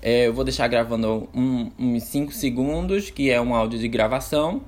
É, eu vou deixar gravando um, uns 5 segundos, que é um áudio de gravação.